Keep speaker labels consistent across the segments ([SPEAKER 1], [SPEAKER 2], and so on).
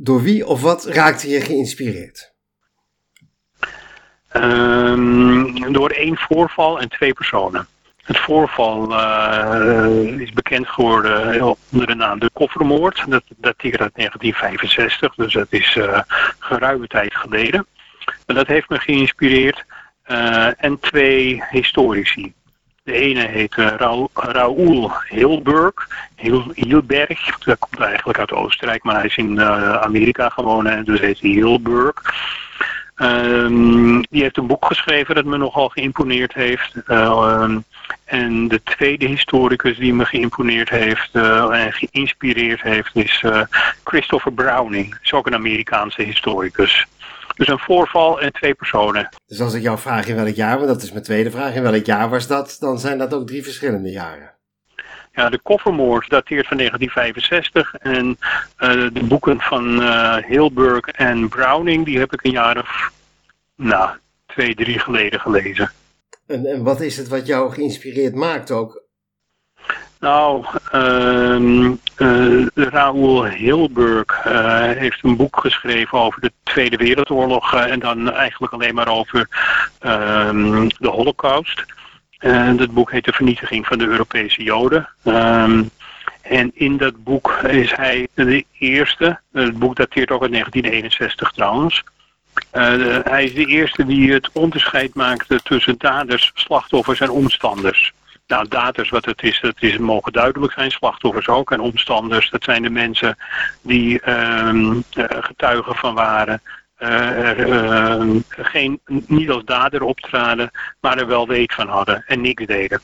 [SPEAKER 1] Door wie of wat raakte je geïnspireerd?
[SPEAKER 2] Ehm, door één voorval en twee personen. Het voorval uh, is bekend geworden onder de naam de koffermoord. Dat dateert uit 1965, dus dat is uh, geruime tijd geleden. En dat heeft me geïnspireerd. En twee historici. De ene heet Raoul, Raoul Hilberg. Hilberg, dat komt eigenlijk uit Oostenrijk, maar hij is in Amerika gewoond, dus heet hij Hilberg. Um, die heeft een boek geschreven dat me nogal geïmponeerd heeft. Uh, en de tweede historicus die me geïmponeerd heeft en geïnspireerd heeft is Christopher Browning. Is ook een Amerikaanse historicus. Dus een voorval en twee personen.
[SPEAKER 1] Dus als ik jou vraag in welk jaar, want dat is mijn tweede vraag, in welk jaar was dat, dan zijn dat ook drie verschillende jaren.
[SPEAKER 2] Ja, de koffermoord dateert van 1965 en uh, de boeken van uh, Hilberg en Browning, die heb ik een jaar of, nou, twee, drie geleden gelezen.
[SPEAKER 1] En, en wat is het wat jou geïnspireerd maakt ook?
[SPEAKER 2] Nou, uh, Raoul Hilberg uh, heeft een boek geschreven over de Tweede Wereldoorlog en dan eigenlijk alleen maar over ehm, de Holocaust. En dat boek heet De Vernietiging van de Europese Joden. Um, en in dat boek is hij de eerste, het boek dateert ook uit 1961 trouwens. Hij is de eerste die het onderscheid maakte tussen daders, slachtoffers en omstanders. Nou, daders, wat het is, dat is, mogen duidelijk zijn, slachtoffers ook. En omstanders, dat zijn de mensen die uh, getuigen van waren. Uh, geen, niet als dader optraden, maar er wel weet van hadden en niks deden.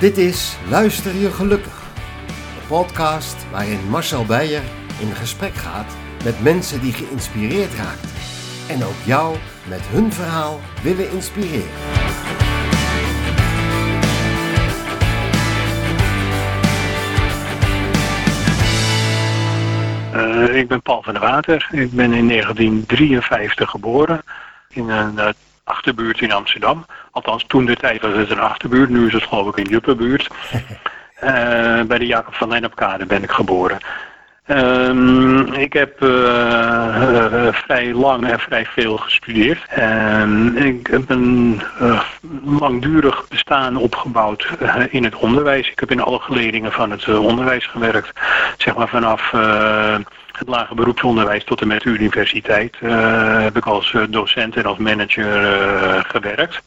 [SPEAKER 1] Dit is Luister je gelukkig. Podcast waarin Marcel Beijer in gesprek gaat met mensen die geïnspireerd raakt. En ook jou met hun verhaal willen inspireren.
[SPEAKER 2] Uh, ik ben Paul van der Water. Ik ben in 1953 geboren in een uh, achterbuurt in Amsterdam. Althans, toen de tijd was het een achterbuurt, nu is het geloof ik een juppenbuurt. uh, bij de Jacob van Lennepkade ben ik geboren. Um, ik heb uh, uh, vrij lang en vrij veel gestudeerd. En ik heb een langdurig bestaan opgebouwd in het onderwijs. Ik heb in alle geledingen van het onderwijs gewerkt. Zeg maar vanaf het lage beroepsonderwijs tot en met de universiteit heb ik als docent en als manager gewerkt.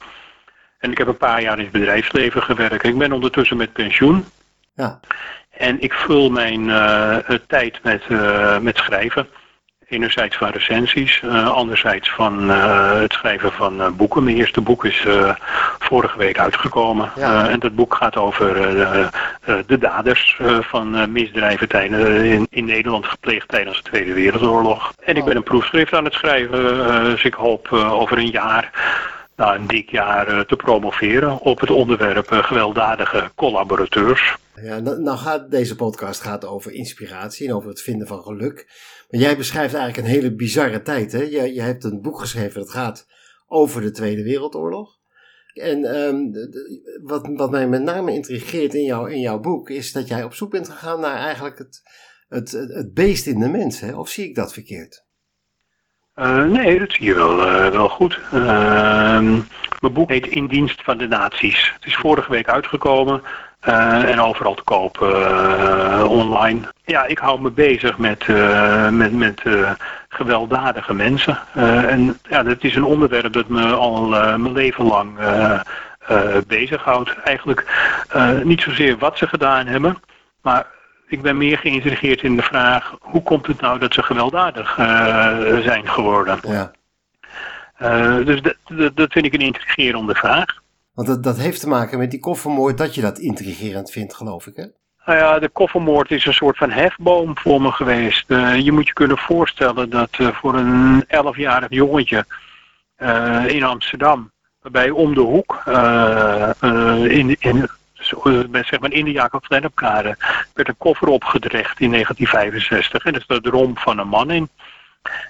[SPEAKER 2] En ik heb een paar jaar in het bedrijfsleven gewerkt. Ik ben ondertussen met pensioen. Ja. En ik vul mijn uh, tijd met, uh, met schrijven. Enerzijds van recensies, uh, anderzijds van het schrijven van boeken. Mijn eerste boek is vorige week uitgekomen. Ja. en dat boek gaat over de daders van misdrijven tijden, in, in, Nederland gepleegd tijdens de Tweede Wereldoorlog. En ik ben een proefschrift aan het schrijven, dus ik hoop over een jaar na een dik jaar te promoveren op het onderwerp gewelddadige collaborateurs.
[SPEAKER 1] Ja, nou gaat deze podcast gaat over inspiratie en over het vinden van geluk. Maar jij beschrijft eigenlijk een hele bizarre tijd. Hè? Je, je hebt een boek geschreven dat gaat over de Tweede Wereldoorlog. En um, wat, wat mij met name intrigeert in, in jouw boek is dat jij op zoek bent gegaan naar eigenlijk het, het, het beest in de mens. Hè? Of zie ik dat verkeerd?
[SPEAKER 2] Uh, nee, dat zie je wel, uh, wel goed. Uh, mijn boek heet In dienst van de naties. Het is vorige week uitgekomen. Uh, en overal te koop uh, online. Ja, ik hou me bezig met, uh, met, met gewelddadige mensen. en ja, dat is een onderwerp dat me al mijn leven lang bezighoudt. Eigenlijk niet zozeer wat ze gedaan hebben, maar ik ben meer geïnteresseerd in de vraag... hoe komt het nou dat ze gewelddadig zijn geworden? Ja. dus dat vind ik een intrigerende vraag.
[SPEAKER 1] Want dat, dat heeft te maken met die koffermoord dat je dat intrigerend vindt, geloof ik, hè?
[SPEAKER 2] Nou ja, de koffermoord is een soort van hefboom voor me geweest. Uh, je moet je kunnen voorstellen dat uh, voor een elfjarig jongetje uh, in Amsterdam, waarbij om de hoek, in, in, zeg maar in de Jacob Lennepkade, werd een koffer opgedrecht in 1965. En er staat de romp van een man in.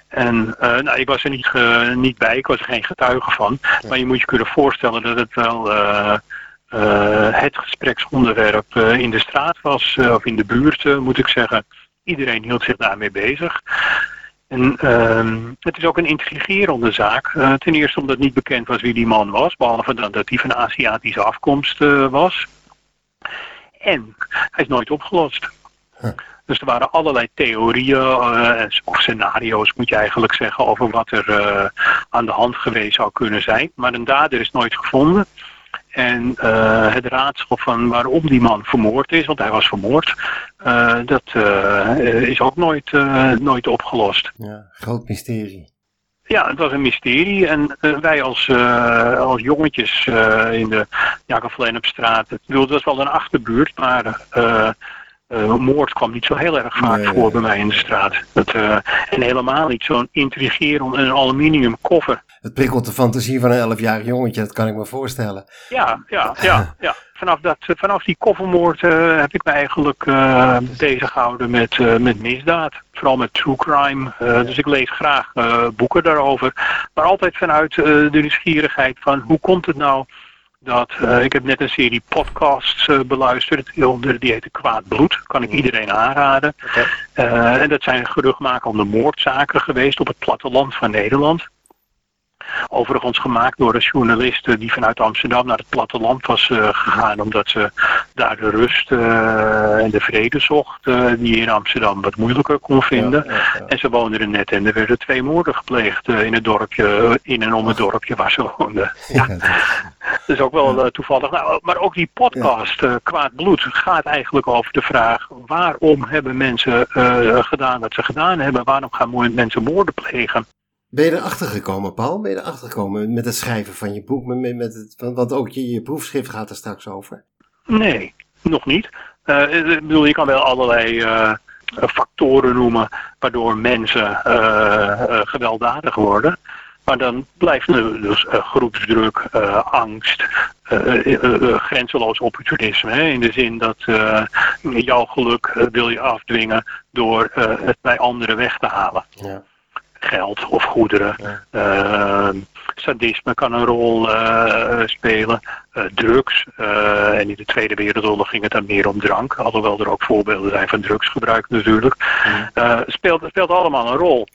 [SPEAKER 2] En nou, ik was er niet, niet bij, ik was er geen getuige van. Maar je moet je kunnen voorstellen dat het wel het gespreksonderwerp in de straat was, of in de buurt moet ik zeggen. Iedereen hield zich daarmee bezig. En uh, het is ook een intrigerende zaak. Ten eerste omdat niet bekend was wie die man was, behalve dat hij van Aziatische afkomst was. En hij is nooit opgelost. Dus er waren allerlei theorieën uh, of scenario's, moet je eigenlijk zeggen, over wat er aan de hand geweest zou kunnen zijn. Maar een dader is nooit gevonden. En uh, het raadsel van waarom die man vermoord is, want hij was vermoord, dat is ook nooit, nooit opgelost.
[SPEAKER 1] Ja, groot mysterie.
[SPEAKER 2] Ja, het was een mysterie. En wij als, als jongetjes in de Jacob op straat, het was wel een achterbuurt, maar uh, moord kwam niet zo heel erg vaak voor bij mij in de straat. Dat, uh, en helemaal niet zo'n intrigerend een aluminium koffer.
[SPEAKER 1] Het prikkelt de fantasie van een 11-jarig jongetje, dat kan ik me voorstellen.
[SPEAKER 2] Ja, ja, ja. ja. Vanaf, dat, vanaf die koffermoord uh, heb ik me eigenlijk uh, bezig gehouden met, met misdaad. Vooral met true crime. dus ik lees graag boeken daarover. Maar altijd vanuit de nieuwsgierigheid van hoe komt het nou dat, uh, ik heb net een serie podcasts uh, beluisterd. Die, die heette Kwaad Bloed. Kan ik iedereen aanraden. Okay. Uh, en dat zijn geruchtmakende moordzaken geweest op het platteland van Nederland. Overigens gemaakt door een journalist die vanuit Amsterdam naar het platteland was uh, gegaan. Omdat ze daar de rust uh, en de vrede zocht. Die je in Amsterdam wat moeilijker kon vinden. Ja, ja, ja. En ze woonden er net en er werden twee moorden gepleegd in het dorpje. In en om het dorpje waar ze woonden. Ja. Dat is ook wel toevallig. Nou, maar ook die podcast, Kwaad Bloed, gaat eigenlijk over de vraag. Waarom hebben mensen gedaan wat ze gedaan hebben? Waarom gaan mensen moorden plegen?
[SPEAKER 1] Ben je erachter gekomen, Paul? Ben je erachter gekomen met het schrijven van je boek? Met, met het, want ook je, je proefschrift gaat er straks over.
[SPEAKER 2] Nee, nog niet. Uh, ik bedoel, je kan wel allerlei uh, factoren noemen waardoor mensen uh, gewelddadig worden. Maar dan blijft er dus groepsdruk, angst, grenzeloos opportunisme. Hè, in de zin dat jouw geluk wil je afdwingen door het bij anderen weg te halen. Ja geld of goederen. Ja. Uh, sadisme kan een rol uh, spelen. Uh, drugs. en in de Tweede Wereldoorlog ging het dan meer om drank. Alhoewel er ook voorbeelden zijn van drugsgebruik natuurlijk. Ja. speelt, speelt allemaal een rol.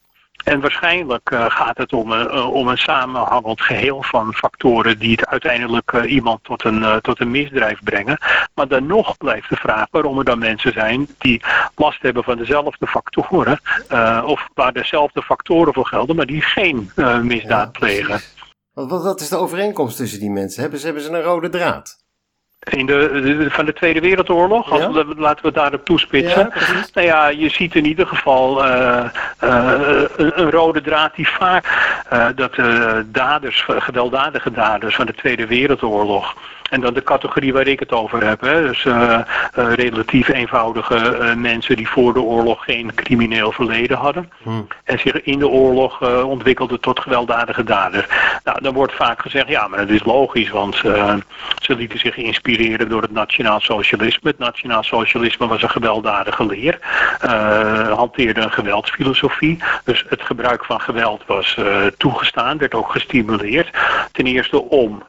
[SPEAKER 2] En waarschijnlijk uh, gaat het om een, uh, om een samenhangend geheel van factoren die het uiteindelijk uh, iemand tot een, tot een misdrijf brengen. Maar dan nog blijft de vraag waarom er dan mensen zijn die last hebben van dezelfde factoren, of waar dezelfde factoren voor gelden, maar die geen misdaad ja, plegen.
[SPEAKER 1] Wat, wat is de overeenkomst tussen die mensen? Hebben ze, hebben ze een rode draad?
[SPEAKER 2] In de, de, van de Tweede Wereldoorlog, als we, laten we daarop toespitsen. Ja, nou ja, je ziet in ieder geval uh, uh, een, een, rode draad die vaak uh, dat daders, gewelddadige daders van de Tweede Wereldoorlog en dan de categorie waar ik het over heb. Hè. Dus uh, uh, relatief eenvoudige uh, mensen die voor de oorlog geen crimineel verleden hadden. Hmm. En zich in de oorlog ontwikkelden tot gewelddadige daders. Nou, dan wordt vaak gezegd, ja, maar dat is logisch, want ze lieten zich inspireren door het nationaal socialisme. Het nationaal socialisme was een gewelddadige leer. hanteerde een geweldsfilosofie. Dus het gebruik van geweld was toegestaan, werd ook gestimuleerd. Ten eerste om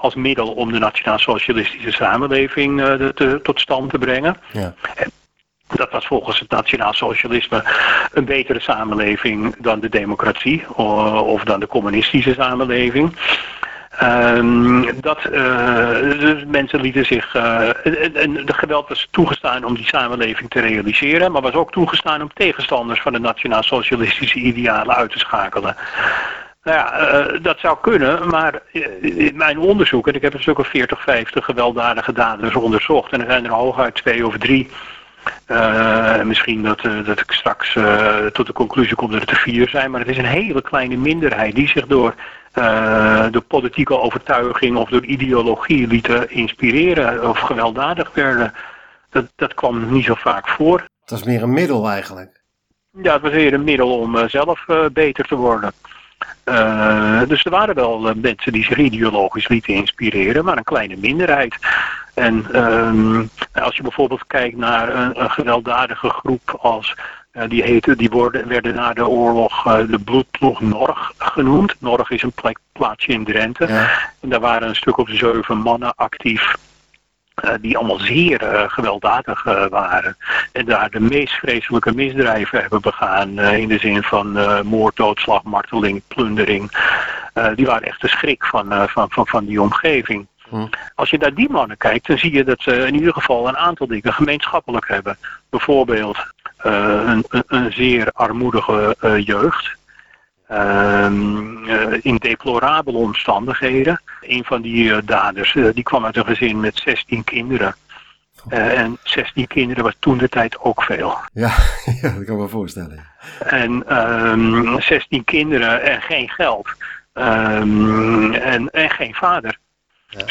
[SPEAKER 2] als middel om de nationaal-socialistische samenleving uh, te, tot stand te brengen. Ja. Dat was volgens het nationaal socialisme een betere samenleving dan de democratie of dan de communistische samenleving. Um, dat, uh, dus mensen lieten zich. Uh, en de geweld was toegestaan om die samenleving te realiseren, maar was ook toegestaan om tegenstanders van de nationaal-socialistische idealen uit te schakelen. Nou ja, uh, dat zou kunnen, maar in mijn onderzoek, en ik heb een stuk of 40, 50 gewelddadige daders onderzocht, en er zijn er hooguit twee of drie. Uh, misschien dat, uh, dat ik straks tot de conclusie kom dat het er vier zijn, maar het is een hele kleine minderheid die zich door de politieke overtuiging of door ideologie lieten inspireren of gewelddadig werden. Dat, dat kwam niet zo vaak voor.
[SPEAKER 1] Het was meer een middel eigenlijk.
[SPEAKER 2] Ja, het was meer een middel om zelf beter te worden. Uh, dus er waren wel uh, mensen die zich ideologisch lieten inspireren, maar een kleine minderheid. En um, als je bijvoorbeeld kijkt naar een, een gewelddadige groep als Uh, die, heten, die worden, werden na de oorlog uh, de bloedploeg Norg genoemd. Norg is een plek, plaatsje in Drenthe. Ja. En daar waren een stuk of zeven mannen actief. Uh, die allemaal zeer gewelddadig waren. En daar de meest vreselijke misdrijven hebben begaan. in de zin van moord, doodslag, marteling, plundering. die waren echt de schrik van, van, van, van die omgeving. Hm. Als je naar die mannen kijkt, dan zie je dat ze in ieder geval een aantal dingen gemeenschappelijk hebben. Bijvoorbeeld uh, een, een, een, zeer armoedige uh, jeugd. Ehm, uh, in deplorabele omstandigheden. Een van die daders die kwam uit een gezin met 16 kinderen. en 16 kinderen was toen de tijd ook veel.
[SPEAKER 1] Ja, ja dat kan me voorstellen.
[SPEAKER 2] En um, ehm, 16 kinderen en geen geld. Um, en, en geen vader.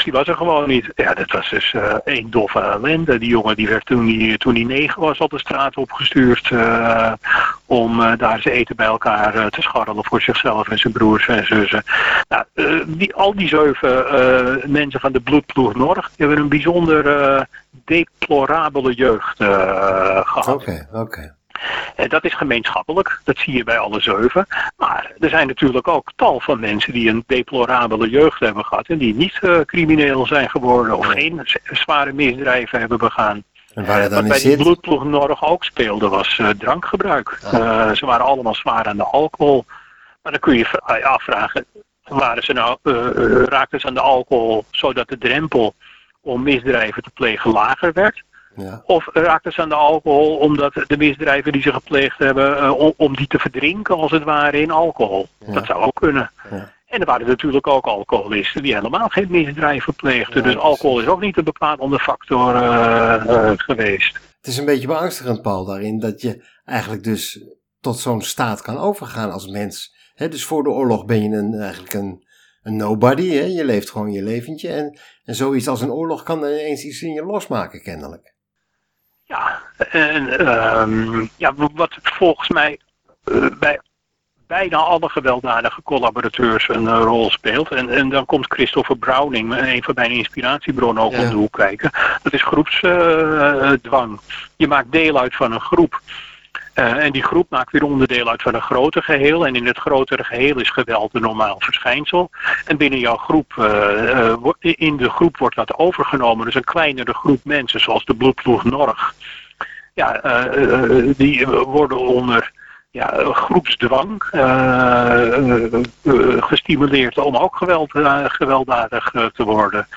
[SPEAKER 2] Die was er gewoon niet. Ja, dat was dus uh, één doffe ellende. Die jongen die werd toen hij, toen negen was op de straat opgestuurd uh, om uh, daar zijn eten bij elkaar te scharrelen voor zichzelf en zijn broers en zussen. Nou, die, al die zeven mensen van de bloedploeg Norg hebben een bijzonder deplorabele jeugd gehad.
[SPEAKER 1] Oké, oké.
[SPEAKER 2] Dat is gemeenschappelijk, dat zie je bij alle zeven. Maar er zijn natuurlijk ook tal van mensen die een deplorabele jeugd hebben gehad en die niet uh, crimineel zijn geworden of geen zware misdrijven hebben begaan.
[SPEAKER 1] En waar dan
[SPEAKER 2] Wat bij die bloedploeg Norg ook speelde was uh, drankgebruik. Uh, ze waren allemaal zwaar aan de alcohol. Maar dan kun je je afvragen, waren ze nou, raakten ze aan de alcohol zodat de drempel om misdrijven te plegen lager werd? Ja. Of raakten ze aan de alcohol omdat de misdrijven die ze gepleegd hebben, uh, om, om, die te verdrinken als het ware in alcohol. Ja. Dat zou ook kunnen. Ja. En er waren natuurlijk ook alcoholisten die helemaal geen misdrijven pleegden. dus alcohol is ook niet een bepalende factor uh, uh, geweest.
[SPEAKER 1] Het is een beetje beangstigend, Paul, daarin dat je eigenlijk dus tot zo'n staat kan overgaan als mens. He, dus voor de oorlog ben je een, eigenlijk een, een nobody, hè? je leeft gewoon je leventje. En, en zoiets als een oorlog kan ineens iets in je losmaken, kennelijk.
[SPEAKER 2] Ja, en um, ja, wat volgens mij uh, bij bijna alle gewelddadige collaborateurs een uh, rol speelt. En, en dan komt Christopher Browning, een van mijn inspiratiebronnen, ook ja. om de hoek kijken. Dat is groepsdwang. Uh, je maakt deel uit van een groep. Uh, en die groep maakt weer onderdeel uit van een groter geheel. En in het grotere geheel is geweld een normaal verschijnsel. En binnen jouw groep, uh, uh, in de groep wordt dat overgenomen. Dus een kleinere groep mensen, zoals de bloedploeg Norg. Ja, die worden onder ja, groepsdwang gestimuleerd om ook geweld, gewelddadig te worden.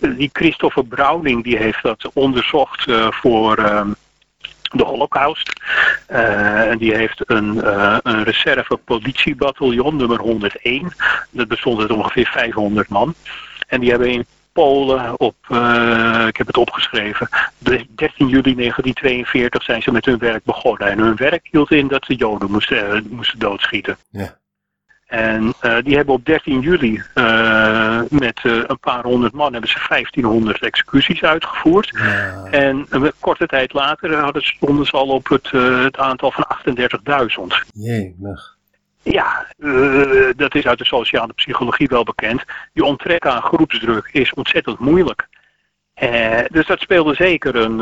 [SPEAKER 2] die Christopher Browning die heeft dat onderzocht voor ehm, de Holocaust. Uh, en die heeft een, uh, een reserve politiebataljon, nummer 101. Dat bestond uit ongeveer 500 man. En die hebben in Polen op, uh, ik heb het opgeschreven, 13 juli 1942 zijn ze met hun werk begonnen. En hun werk hield in dat ze Joden moesten, moesten doodschieten. Ja. En uh, die hebben op 13 juli met uh, een paar honderd man hebben ze 1500 executies uitgevoerd. Ja. En een korte tijd later hadden, stonden ze al op het, het aantal van 38.000.
[SPEAKER 1] Jee, nog.
[SPEAKER 2] Ja, dat is uit de sociale psychologie wel bekend. Die onttrekken aan groepsdruk is ontzettend moeilijk. dus dat speelde zeker een,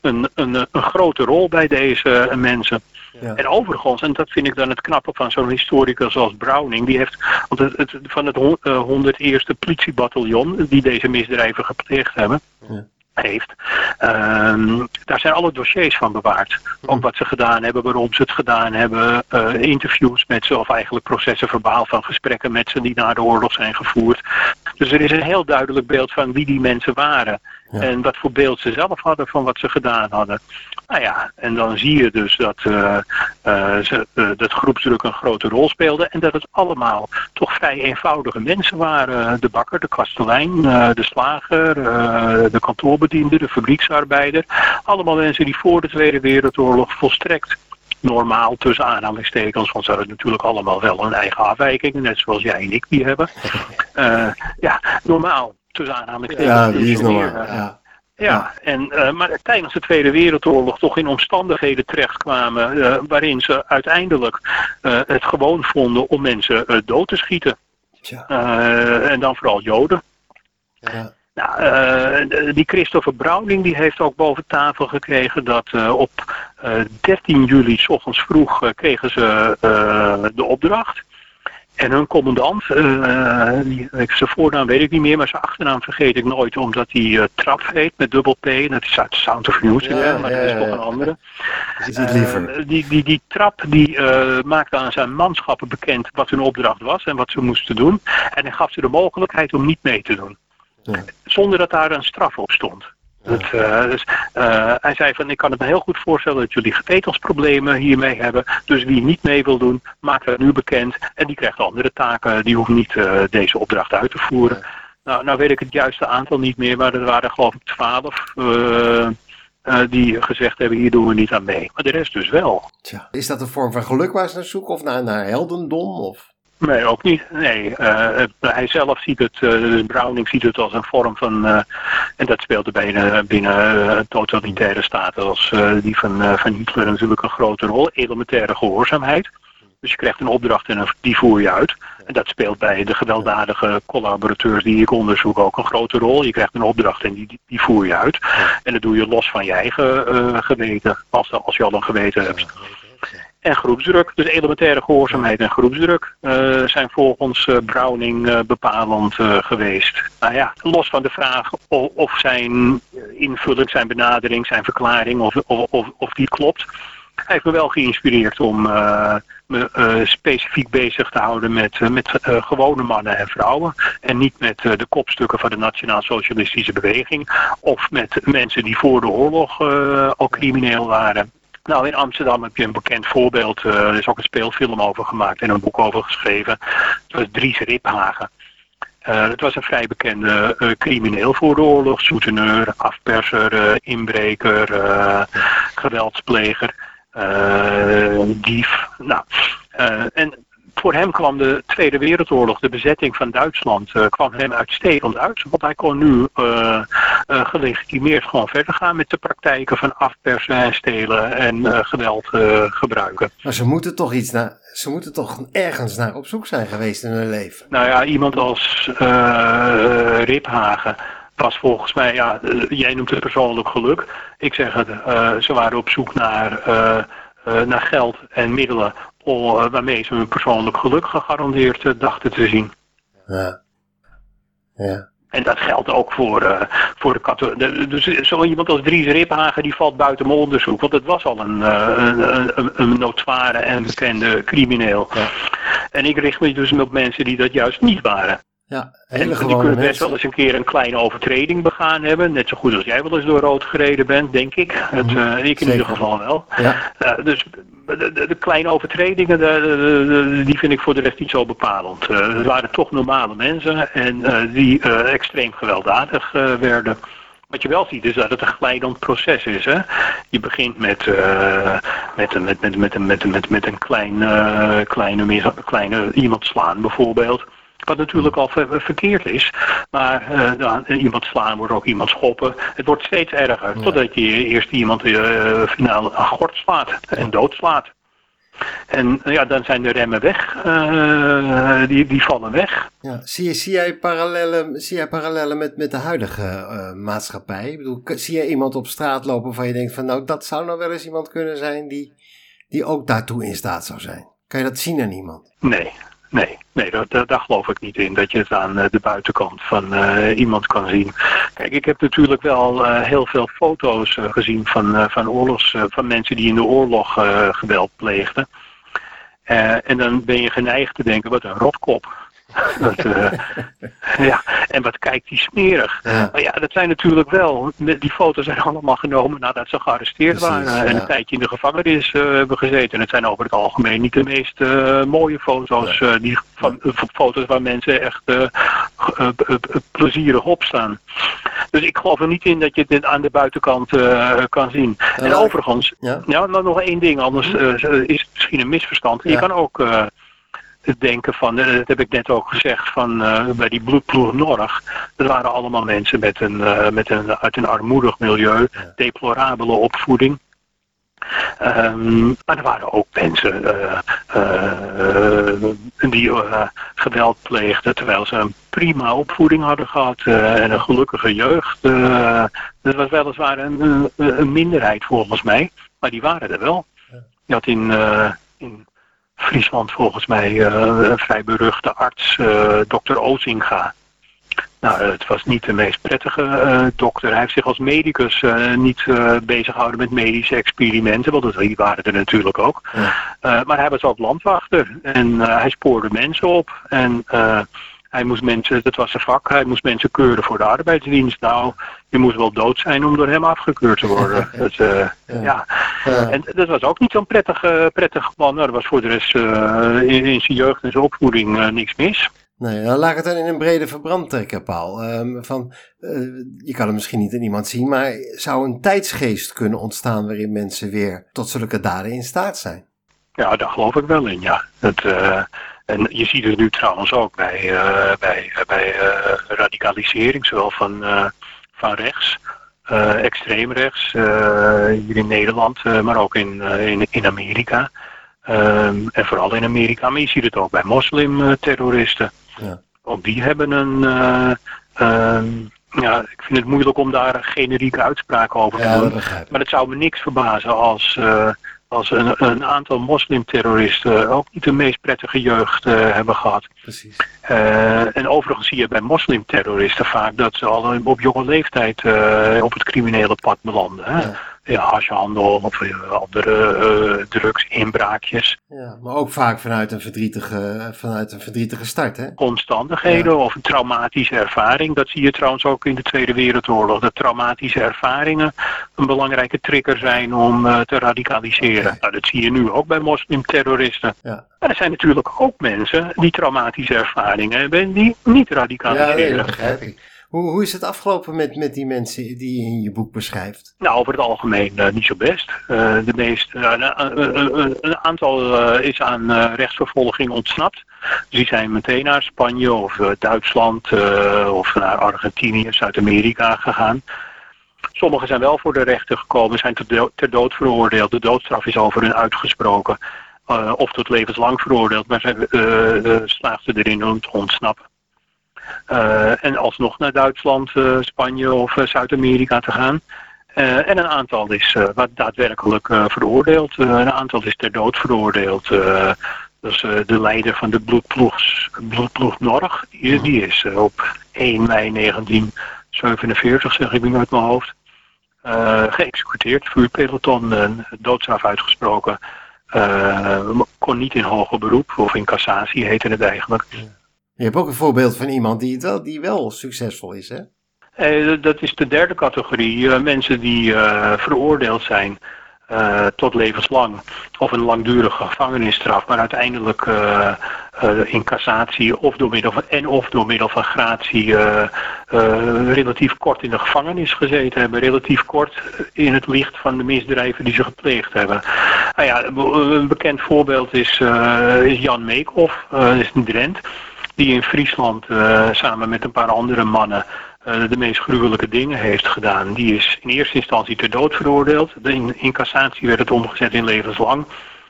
[SPEAKER 2] een, een, een grote rol bij deze mensen. Ja. En overigens, en dat vind ik dan het knappe van zo'n historicus als Browning, die heeft want het, het, van het 101ste politiebataljon die deze misdrijven gepleegd hebben. Ja heeft. Um, daar zijn alle dossiers van bewaard. Ook mhm. wat ze gedaan hebben, waarom ze het gedaan hebben. Uh, interviews met ze, of eigenlijk processen verbaal van gesprekken met ze die na de oorlog zijn gevoerd. Dus er is een heel duidelijk beeld van wie die mensen waren. Ja. En wat voor beeld ze zelf hadden van wat ze gedaan hadden. Nou ja, en dan zie je dus dat, uh, uh, ze, uh, dat groepsdruk een grote rol speelde. En dat het allemaal toch vrij eenvoudige mensen waren. De bakker, de kastelein, de slager, de kantoorbediende, de fabrieksarbeider. Allemaal mensen die voor de Tweede Wereldoorlog volstrekt normaal tussen aanhalingstekens, want ze hadden natuurlijk allemaal wel een eigen afwijking, net zoals jij en ik die hebben. ja, normaal tussen aanhalingstekens.
[SPEAKER 1] Ja, die is normaal. Ja.
[SPEAKER 2] Ja, en, uh, maar tijdens de Tweede Wereldoorlog toch in omstandigheden terechtkwamen uh, waarin ze uiteindelijk uh, het gewoon vonden om mensen dood te schieten. Ja. en dan vooral Joden. Ja. Nou, die Christopher Browning die heeft ook boven tafel gekregen dat op uh, 13 juli s ochtends vroeg kregen ze de opdracht. En hun commandant, die, zijn voornaam weet ik niet meer, maar zijn achternaam vergeet ik nooit, omdat hij Trap heet met dubbel P. Dat is uit Sound of Music, ja, maar ja, dat is toch een andere. die, die, die Trap die maakte aan zijn manschappen bekend wat hun opdracht was en wat ze moesten doen. En hij gaf ze de mogelijkheid om niet mee te doen. Zonder dat daar een straf op stond. Uh, dus, uh, hij zei van ik kan het me heel goed voorstellen dat jullie gewetensproblemen hiermee hebben. Dus wie niet mee wil doen, maak dat nu bekend. En die krijgt andere taken. Die hoeft niet uh, deze opdracht uit te voeren. Nou, nou weet ik het juiste aantal niet meer, maar er waren geloof ik twaalf die gezegd hebben hier doen we niet aan mee. Maar de rest dus wel.
[SPEAKER 1] Tja. Is dat een vorm van geluk waar ze naar zoeken of naar, naar heldendom? Of?
[SPEAKER 2] Nee, ook niet. Nee, uh, hij zelf ziet het, uh, Browning ziet het als een vorm van, uh, en dat speelde binnen, binnen totalitaire staten als die van, van Hitler natuurlijk een grote rol, elementaire gehoorzaamheid. Dus je krijgt een opdracht en die voer je uit. En dat speelt bij de gewelddadige collaborateurs die ik onderzoek ook een grote rol. Je krijgt een opdracht en die, die voer je uit. En dat doe je los van je eigen geweten, als, als je al een geweten hebt en groepsdruk. Dus elementaire gehoorzaamheid en groepsdruk uh, zijn volgens uh, Browning uh, bepalend geweest. Nou ja, los van de vraag of, of zijn invulling, zijn benadering, zijn verklaring, of, of, of die klopt. Hij heeft me wel geïnspireerd om me specifiek bezig te houden met, met gewone mannen en vrouwen. En niet met de kopstukken van de Nationaal-Socialistische Beweging. Of met mensen die voor de oorlog al crimineel waren. Nou, in Amsterdam heb je een bekend voorbeeld. Uh, er is ook een speelfilm over gemaakt en een boek over geschreven. Dat was Dries Riphagen. Uh, het was een vrij bekende uh, crimineel voor de oorlog. Soeteneur, afperser, inbreker, geweldspleger, dief. Nou, en voor hem kwam de Tweede Wereldoorlog, de bezetting van Duitsland, uh, kwam hem uitstekend uit. Want hij kon nu uh, uh, gelegitimeerd gewoon verder gaan met de praktijken van afpersen en stelen en geweld gebruiken.
[SPEAKER 1] Maar ze moeten toch iets naar, ze moeten toch ergens naar op zoek zijn geweest in hun leven?
[SPEAKER 2] Nou ja, iemand als Riphagen was volgens mij, ja, jij noemt het persoonlijk geluk. Ik zeg het, ze waren op zoek naar, naar geld en middelen waarmee ze hun persoonlijk geluk gegarandeerd uh, dachten te zien.
[SPEAKER 1] Ja. Ja.
[SPEAKER 2] En dat geldt ook voor, uh, voor de katholieken. Dus zo iemand als Dries Riphagen die valt buiten mijn onderzoek. Want het was al een, uh, een, een, een notoire en bekende crimineel. Ja. En ik richt me dus op mensen die dat juist niet waren.
[SPEAKER 1] Ja, hele
[SPEAKER 2] en die kunnen best wel eens een keer een kleine overtreding begaan hebben. Net zo goed als jij wel eens door rood gereden bent, denk ik. Het, uh, ik in ieder geval wel. Ja. Uh, dus de, de, de, kleine overtredingen, de, die vind ik voor de rest niet zo bepalend. Uh, het waren toch normale mensen en die extreem gewelddadig werden. Wat je wel ziet is dat het een glijdend proces is. Hè? Je begint met, uh, met, met, met, met, met, met, met een klein, uh, kleine, kleine iemand slaan bijvoorbeeld. Wat natuurlijk al verkeerd is. Maar uh, iemand slaan wordt ook iemand schoppen. Het wordt steeds erger. Totdat je eerst iemand uh, finaal een gort slaat en doodslaat. En ja, dan zijn de remmen weg. Uh, die, die vallen weg.
[SPEAKER 1] Ja, zie, je, zie jij parallellen, zie jij parallellen met, met de huidige uh, maatschappij? Ik bedoel, zie jij iemand op straat lopen waarvan je denkt van nou, dat zou nou wel eens iemand kunnen zijn die, die ook daartoe in staat zou zijn? Kan je dat zien aan iemand?
[SPEAKER 2] Nee, Nee, nee daar, geloof ik niet in. Dat je het aan eh, de buitenkant van uh, iemand kan zien. Kijk, ik heb natuurlijk wel uh, heel veel foto's gezien van, van oorlogs, van mensen die in de oorlog geweld pleegden. en dan ben je geneigd te denken, wat een rotkop. dat, uh, ja, en wat kijkt die smerig. Ja. Maar ja, dat zijn natuurlijk wel, die foto's zijn allemaal genomen nadat ze gearresteerd Precies, waren en ja. een tijdje in de gevangenis uh, hebben gezeten. En het zijn over het algemeen niet de meest uh, mooie foto's, die, van, foto's waar mensen echt plezierig op staan. Dus ik geloof er niet in dat je dit aan de buitenkant kan zien. en overigens, ja. nou, nog één ding, anders is het misschien een misverstand. Je kan ook het denken van, eh, dat heb ik net ook gezegd, van uh, bij die bloedploeg Norg. Dat waren allemaal mensen met een, uh, met een, uit een armoedig milieu, deplorabele opvoeding. Um, maar er waren ook mensen uh, uh, die geweld pleegden terwijl ze een prima opvoeding hadden gehad en een gelukkige jeugd. dat was weliswaar een, een, minderheid volgens mij, maar die waren er wel. Je had in, in Friesland volgens mij een vrij beruchte arts, dokter Ozinga. Nou, het was niet de meest prettige uh, dokter. Hij heeft zich als medicus uh, niet uh, bezig gehouden met medische experimenten, want die waren er natuurlijk ook. Ja. maar hij was ook landwachter en hij spoorde mensen op. En hij moest mensen, dat was zijn vak, hij moest mensen keuren voor de arbeidsdienst. Nou, je moest wel dood zijn om door hem afgekeurd te worden. dat, ja. ja. En dat was ook niet zo'n prettig, prettig man. Er was voor de rest in, in, zijn jeugd en zijn opvoeding niks mis.
[SPEAKER 1] Nee, dan laat ik het dan in een brede verbrand trekken, Paul. Um, van, uh, je kan het misschien niet in iemand zien, maar zou een tijdsgeest kunnen ontstaan waarin mensen weer tot zulke daden in staat zijn?
[SPEAKER 2] Ja, daar geloof ik wel in, ja. Het, uh, en je ziet het nu trouwens ook bij, uh, bij, bij radicalisering, zowel van, van rechts, extreem rechts, hier in Nederland, maar ook in, in, in Amerika. Um, en vooral in Amerika, maar je ziet het ook bij moslimterroristen. Ja. Ook die hebben een. Uh, ja, ik vind het moeilijk om daar generieke uitspraken over te doen. Maar het zou me niks verbazen als, als een, een, aantal moslimterroristen ook niet de meest prettige jeugd uh, hebben gehad. Precies. Uh, en overigens zie je bij moslimterroristen vaak dat ze al op jonge leeftijd op het criminele pad belanden. Hè? Ja ja, hashhandel of uh, andere uh, drugsinbraakjes.
[SPEAKER 1] Ja, maar ook vaak vanuit een verdrietige, vanuit een verdrietige start, hè?
[SPEAKER 2] Omstandigheden of een traumatische ervaring. Dat zie je trouwens ook in de Tweede Wereldoorlog. Dat traumatische ervaringen een belangrijke trigger zijn om uh, te radicaliseren. Nou, dat zie je nu ook bij moslimterroristen. Ja. Maar er zijn natuurlijk ook mensen die traumatische ervaringen hebben die niet radicaliseren. Ja, dat begrijp ik.
[SPEAKER 1] Hoe, hoe is het afgelopen met, met die mensen die je in je boek beschrijft?
[SPEAKER 2] Nou, over het algemeen uh, niet zo best. Uh, de meest, uh, een aantal is aan rechtsvervolging ontsnapt. Dus die zijn meteen naar Spanje of Duitsland of naar Argentinië, Zuid-Amerika gegaan. Sommigen zijn wel voor de rechter gekomen, zijn ter, ter dood veroordeeld. De doodstraf is over hun uitgesproken. of tot levenslang veroordeeld, maar ze slaagden erin om te ontsnappen. Uh, en alsnog naar Duitsland, uh, Spanje of uh, Zuid-Amerika te gaan. en een aantal is wat daadwerkelijk veroordeeld. een aantal is ter dood veroordeeld. dus de leider van de bloedploeg, Norg, die, die is op 1 mei 1947, zeg ik nu uit mijn hoofd, geëxecuteerd. Vuurpeloton, doodstraf uitgesproken. kon niet in hoger beroep, of in cassatie heette het eigenlijk.
[SPEAKER 1] Je hebt ook een voorbeeld van iemand die, wel, die wel succesvol is, hè?
[SPEAKER 2] Eh, dat is de derde categorie. Eh, mensen die uh, veroordeeld zijn tot levenslang of een langdurige gevangenisstraf, maar uiteindelijk in cassatie of door middel van, en of door middel van gratie relatief kort in de gevangenis gezeten hebben. Relatief kort in het licht van de misdrijven die ze gepleegd hebben. Nou ja, een bekend voorbeeld is, is Jan Meekhoff, is een Drent die in Friesland uh, samen met een paar andere mannen uh, de meest gruwelijke dingen heeft gedaan. Die is in eerste instantie ter dood veroordeeld. In, in cassatie werd het omgezet in levenslang.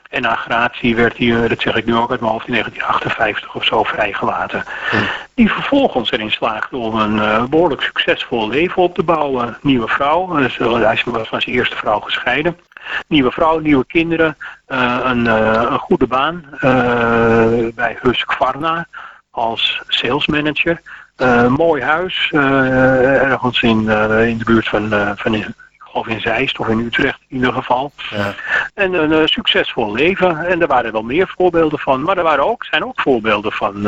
[SPEAKER 2] En na gratie werd hij, eh, dat zeg ik nu ook uit mijn hoofd, in 1958 of zo vrijgelaten. Hm. Die vervolgens erin slaagde om een uh, behoorlijk succesvol leven op te bouwen. Nieuwe vrouw, dus, hij was van zijn eerste vrouw gescheiden. Nieuwe vrouw, nieuwe kinderen, uh, een, een, goede baan bij Husqvarna als salesmanager. Uh, mooi huis, uh, ergens in, uh, in de buurt van, van geloof in Zeist of in Utrecht in ieder geval. Ja. En een succesvol leven. En er waren wel meer voorbeelden van. Maar er waren ook, zijn ook voorbeelden van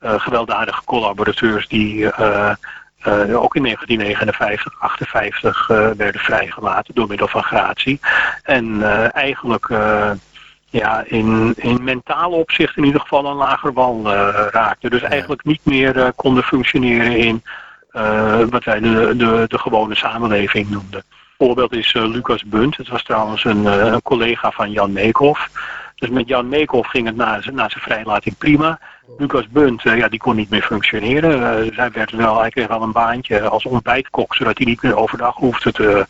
[SPEAKER 2] gewelddadige collaborateurs die ook in 1959, 58 werden vrijgelaten door middel van gratie. En eigenlijk ja, in, in mentale opzicht in ieder geval een lager wal uh, raakten. Dus eigenlijk niet meer uh, konden functioneren in uh, wat wij de, de, de gewone samenleving noemden. Voorbeeld is Lucas Bunt. Het was trouwens een, een, collega van Jan Meekhoff. Dus met Jan Meekhoff ging het na, na zijn vrijlating prima. Lucas Bunt, ja, die kon niet meer functioneren. dus hij, werd wel, hij kreeg wel een baantje als ontbijtkok, zodat hij niet meer overdag hoefde te,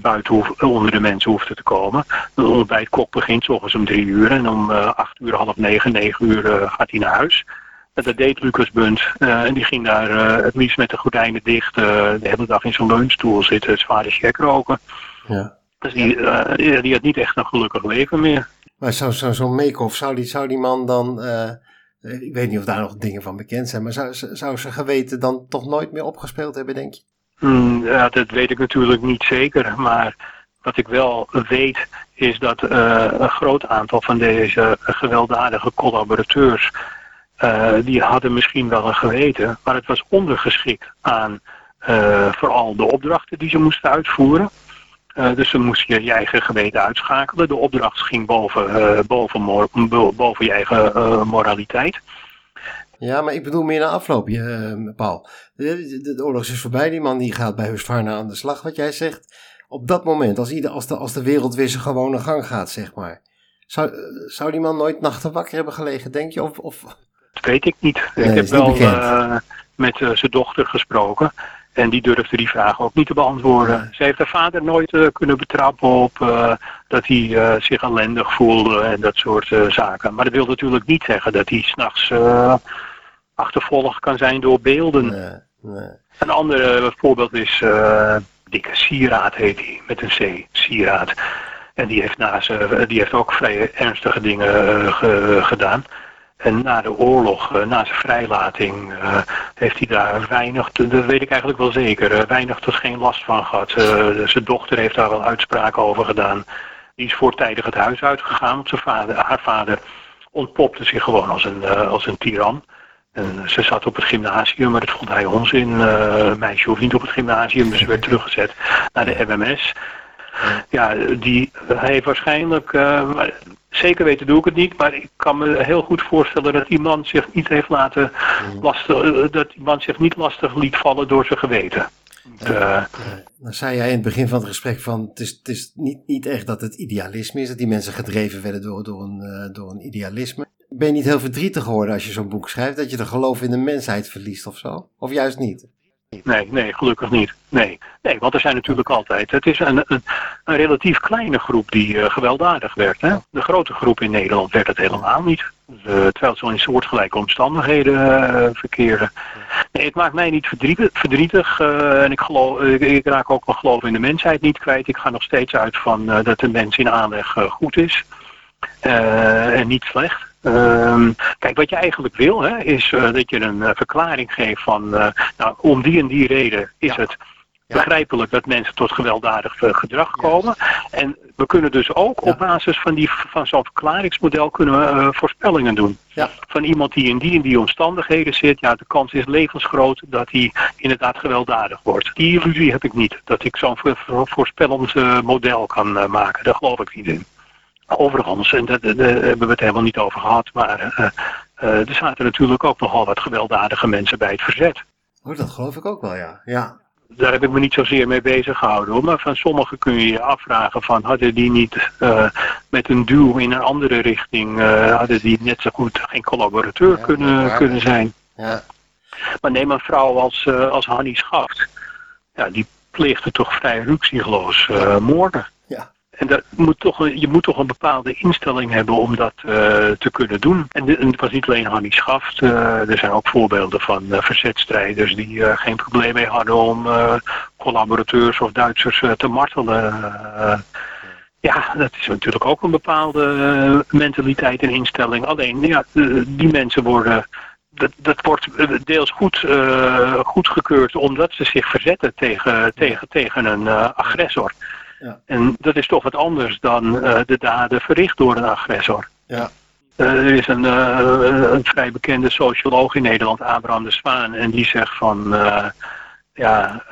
[SPEAKER 2] buiten hoef, onder de mensen hoefde te komen. De ontbijtkok begint s ochtends om drie uur en om acht uur, half negen, negen uur gaat hij naar huis. Dat deed Lucas Bunt. en die ging daar het liefst met de gordijnen dicht de hele dag in zo'n leunstoel zitten, zware check roken. Ja. Dus die, die had niet echt een gelukkig leven meer.
[SPEAKER 1] Maar zo'n zo, zo make-off, zou die, zou die man dan eh, ik weet niet of daar nog dingen van bekend zijn, maar zou, zou ze geweten dan toch nooit meer opgespeeld hebben, denk je?
[SPEAKER 2] Hmm, ja, dat weet ik natuurlijk niet zeker, maar wat ik wel weet is dat uh, een groot aantal van deze gewelddadige collaborateurs, uh, die hadden misschien wel een geweten, maar het was ondergeschikt aan uh, vooral de opdrachten die ze moesten uitvoeren. Dus dan moest je je eigen geweten uitschakelen. De opdracht ging boven, boven, boven je eigen moraliteit.
[SPEAKER 1] Ja, maar ik bedoel meer na afloop, Paul. De, de, de, oorlog is voorbij, die man die gaat bij Hustvarna aan de slag, wat jij zegt. Op dat moment, als, ieder, als, de, als de wereld weer zijn gewone gang gaat, zeg maar. Zou, zou die man nooit nachten wakker hebben gelegen, denk je? Of, of...
[SPEAKER 2] Dat weet ik niet. Nee, ik heb wel met zijn dochter gesproken. En die durfde die vraag ook niet te beantwoorden. Ze heeft haar vader nooit uh, kunnen betrappen op uh, dat hij uh, zich ellendig voelde en dat soort zaken. Maar dat wil natuurlijk niet zeggen dat hij s'nachts achtervolgd kan zijn door beelden. Nee, nee. Een ander voorbeeld is Dikke Sieraad heet hij, met een C, Sieraad. En die heeft, naast, die heeft ook vrij ernstige dingen gedaan. En na de oorlog, eh, na zijn vrijlating, uh, heeft hij daar weinig, dat weet ik eigenlijk wel zeker, uh, weinig tot geen last van gehad. zijn dochter heeft daar wel uitspraken over gedaan. Die is voortijdig het huis uitgegaan. Zijn vader, haar vader ontpopte zich gewoon als een, als een tiran. En ze zat op het gymnasium, maar dat vond hij onzin. een meisje hoeft niet op het gymnasium, dus ze werd teruggezet naar de MMS. Ja, die, hij heeft waarschijnlijk, Zeker weten doe ik het niet, maar ik kan me heel goed voorstellen dat die man zich niet heeft laten mm. lastig, eh, dat die man zich niet lastig liet vallen door zijn geweten.
[SPEAKER 1] Uh, dan zei jij in het begin van het gesprek van het is, het is niet, niet echt dat het idealisme is, dat die mensen gedreven werden door, door, een, uh, door een idealisme. Ben je niet heel verdrietig geworden als je zo'n boek schrijft, dat je de geloof in de mensheid verliest of zo? Of juist niet?
[SPEAKER 2] Nee, nee, gelukkig niet. Nee, nee want er zijn natuurlijk altijd. Het is een, een, een relatief kleine groep die uh, gewelddadig werd. Hè? De grote groep in Nederland werd het helemaal niet. Uh, terwijl ze in soortgelijke omstandigheden uh, verkeren. Nee, het maakt mij niet verdrietig. verdrietig en ik, geloof, ik, raak ook mijn geloof in de mensheid niet kwijt. Ik ga nog steeds uit van dat de mens in aanleg goed is. en niet slecht. Um, kijk, wat je eigenlijk wil, hè, is uh, dat je een uh, verklaring geeft van, uh, nou, om die en die reden is het begrijpelijk dat mensen tot gewelddadig gedrag komen. En we kunnen dus ook op basis van, die, van zo'n verklaringsmodel kunnen we voorspellingen doen. Ja. Van iemand die in die en die omstandigheden zit, ja, de kans is levensgroot dat hij inderdaad gewelddadig wordt. Die illusie heb ik niet, dat ik zo'n voorspellend model kan maken. Daar geloof ik niet in. Overigens, en daar hebben we het helemaal niet over gehad, maar uh, uh, er zaten natuurlijk ook nogal wat gewelddadige mensen bij het verzet.
[SPEAKER 1] Oh, dat geloof ik ook wel, ja. ja.
[SPEAKER 2] Daar heb ik me niet zozeer mee bezig gehouden hoor. Maar van sommigen kun je je afvragen van hadden die niet uh, met een duw in een andere richting, hadden die net zo goed geen collaborateur kunnen, kunnen zijn. Ja. Maar neem een vrouw als, als Hannie Schaft. Ja, die pleegde toch vrij ruksigloos moorden. En dat moet toch, je moet toch een bepaalde instelling hebben om dat uh, te kunnen doen. En, het was niet alleen Hannie Schaft. Uh, er zijn ook voorbeelden van uh, verzetstrijders die geen probleem mee hadden om collaborateurs of Duitsers te martelen. ja, dat is natuurlijk ook een bepaalde mentaliteit en instelling. Alleen, ja, die mensen worden dat, dat wordt deels goed, uh, goedgekeurd omdat ze zich verzetten tegen, tegen, tegen een agressor. Ja. En dat is toch wat anders dan uh, de daden verricht door een agressor. Ja. Uh, er is een, uh, een, vrij bekende socioloog in Nederland, Abraham de Zwaan, en die zegt van, ja,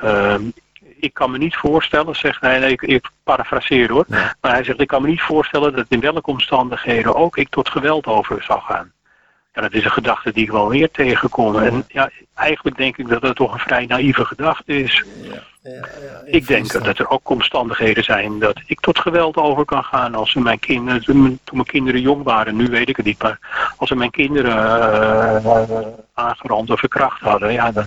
[SPEAKER 2] ik kan me niet voorstellen, zegt hij, nee, ik, ik parafraseer hoor, maar hij zegt, ik kan me niet voorstellen dat in welke omstandigheden ook ik tot geweld over zou gaan. Ja, dat is een gedachte die ik wel weer tegenkom. En ja, eigenlijk denk ik dat dat toch een vrij naïeve gedachte is. Ja, ik, denk dat er ook omstandigheden zijn dat ik tot geweld over kan gaan. Als mijn kinderen, toen mijn kinderen jong waren, nu weet ik het niet, maar als ze mijn kinderen uh, aangerand of verkracht hadden, ja, dan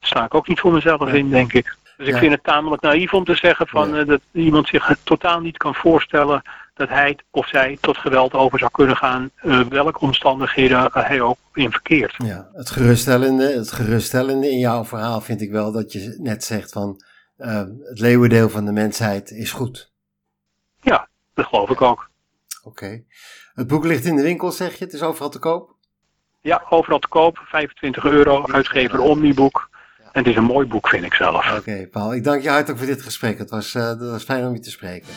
[SPEAKER 2] sta ik ook niet voor mezelf in, denk ik. Dus ik
[SPEAKER 1] Ja.
[SPEAKER 2] vind het tamelijk naïef om te zeggen van,
[SPEAKER 1] Ja.
[SPEAKER 2] eh, dat iemand zich totaal niet kan voorstellen dat hij of zij tot geweld over zou kunnen gaan, eh, welke omstandigheden hij ook in verkeert.
[SPEAKER 1] Ja, het geruststellende, het geruststellende in jouw verhaal vind ik wel dat je net zegt van eh, het leeuwendeel van de mensheid is goed.
[SPEAKER 2] Dat geloof ik ook.
[SPEAKER 1] Oké. Het boek ligt in de winkel, zeg je. Het is overal te koop.
[SPEAKER 2] Ja, overal te koop, 25 euro, uitgever Omniboek. En het is een mooi boek, vind ik zelf.
[SPEAKER 1] Oké, Paul. Ik dank je hartelijk voor dit gesprek. Het was, eh, het was fijn om je te spreken.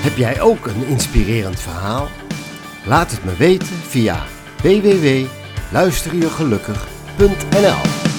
[SPEAKER 1] Heb jij ook een inspirerend verhaal? Laat het me weten via www.luisterjegelukkig.nl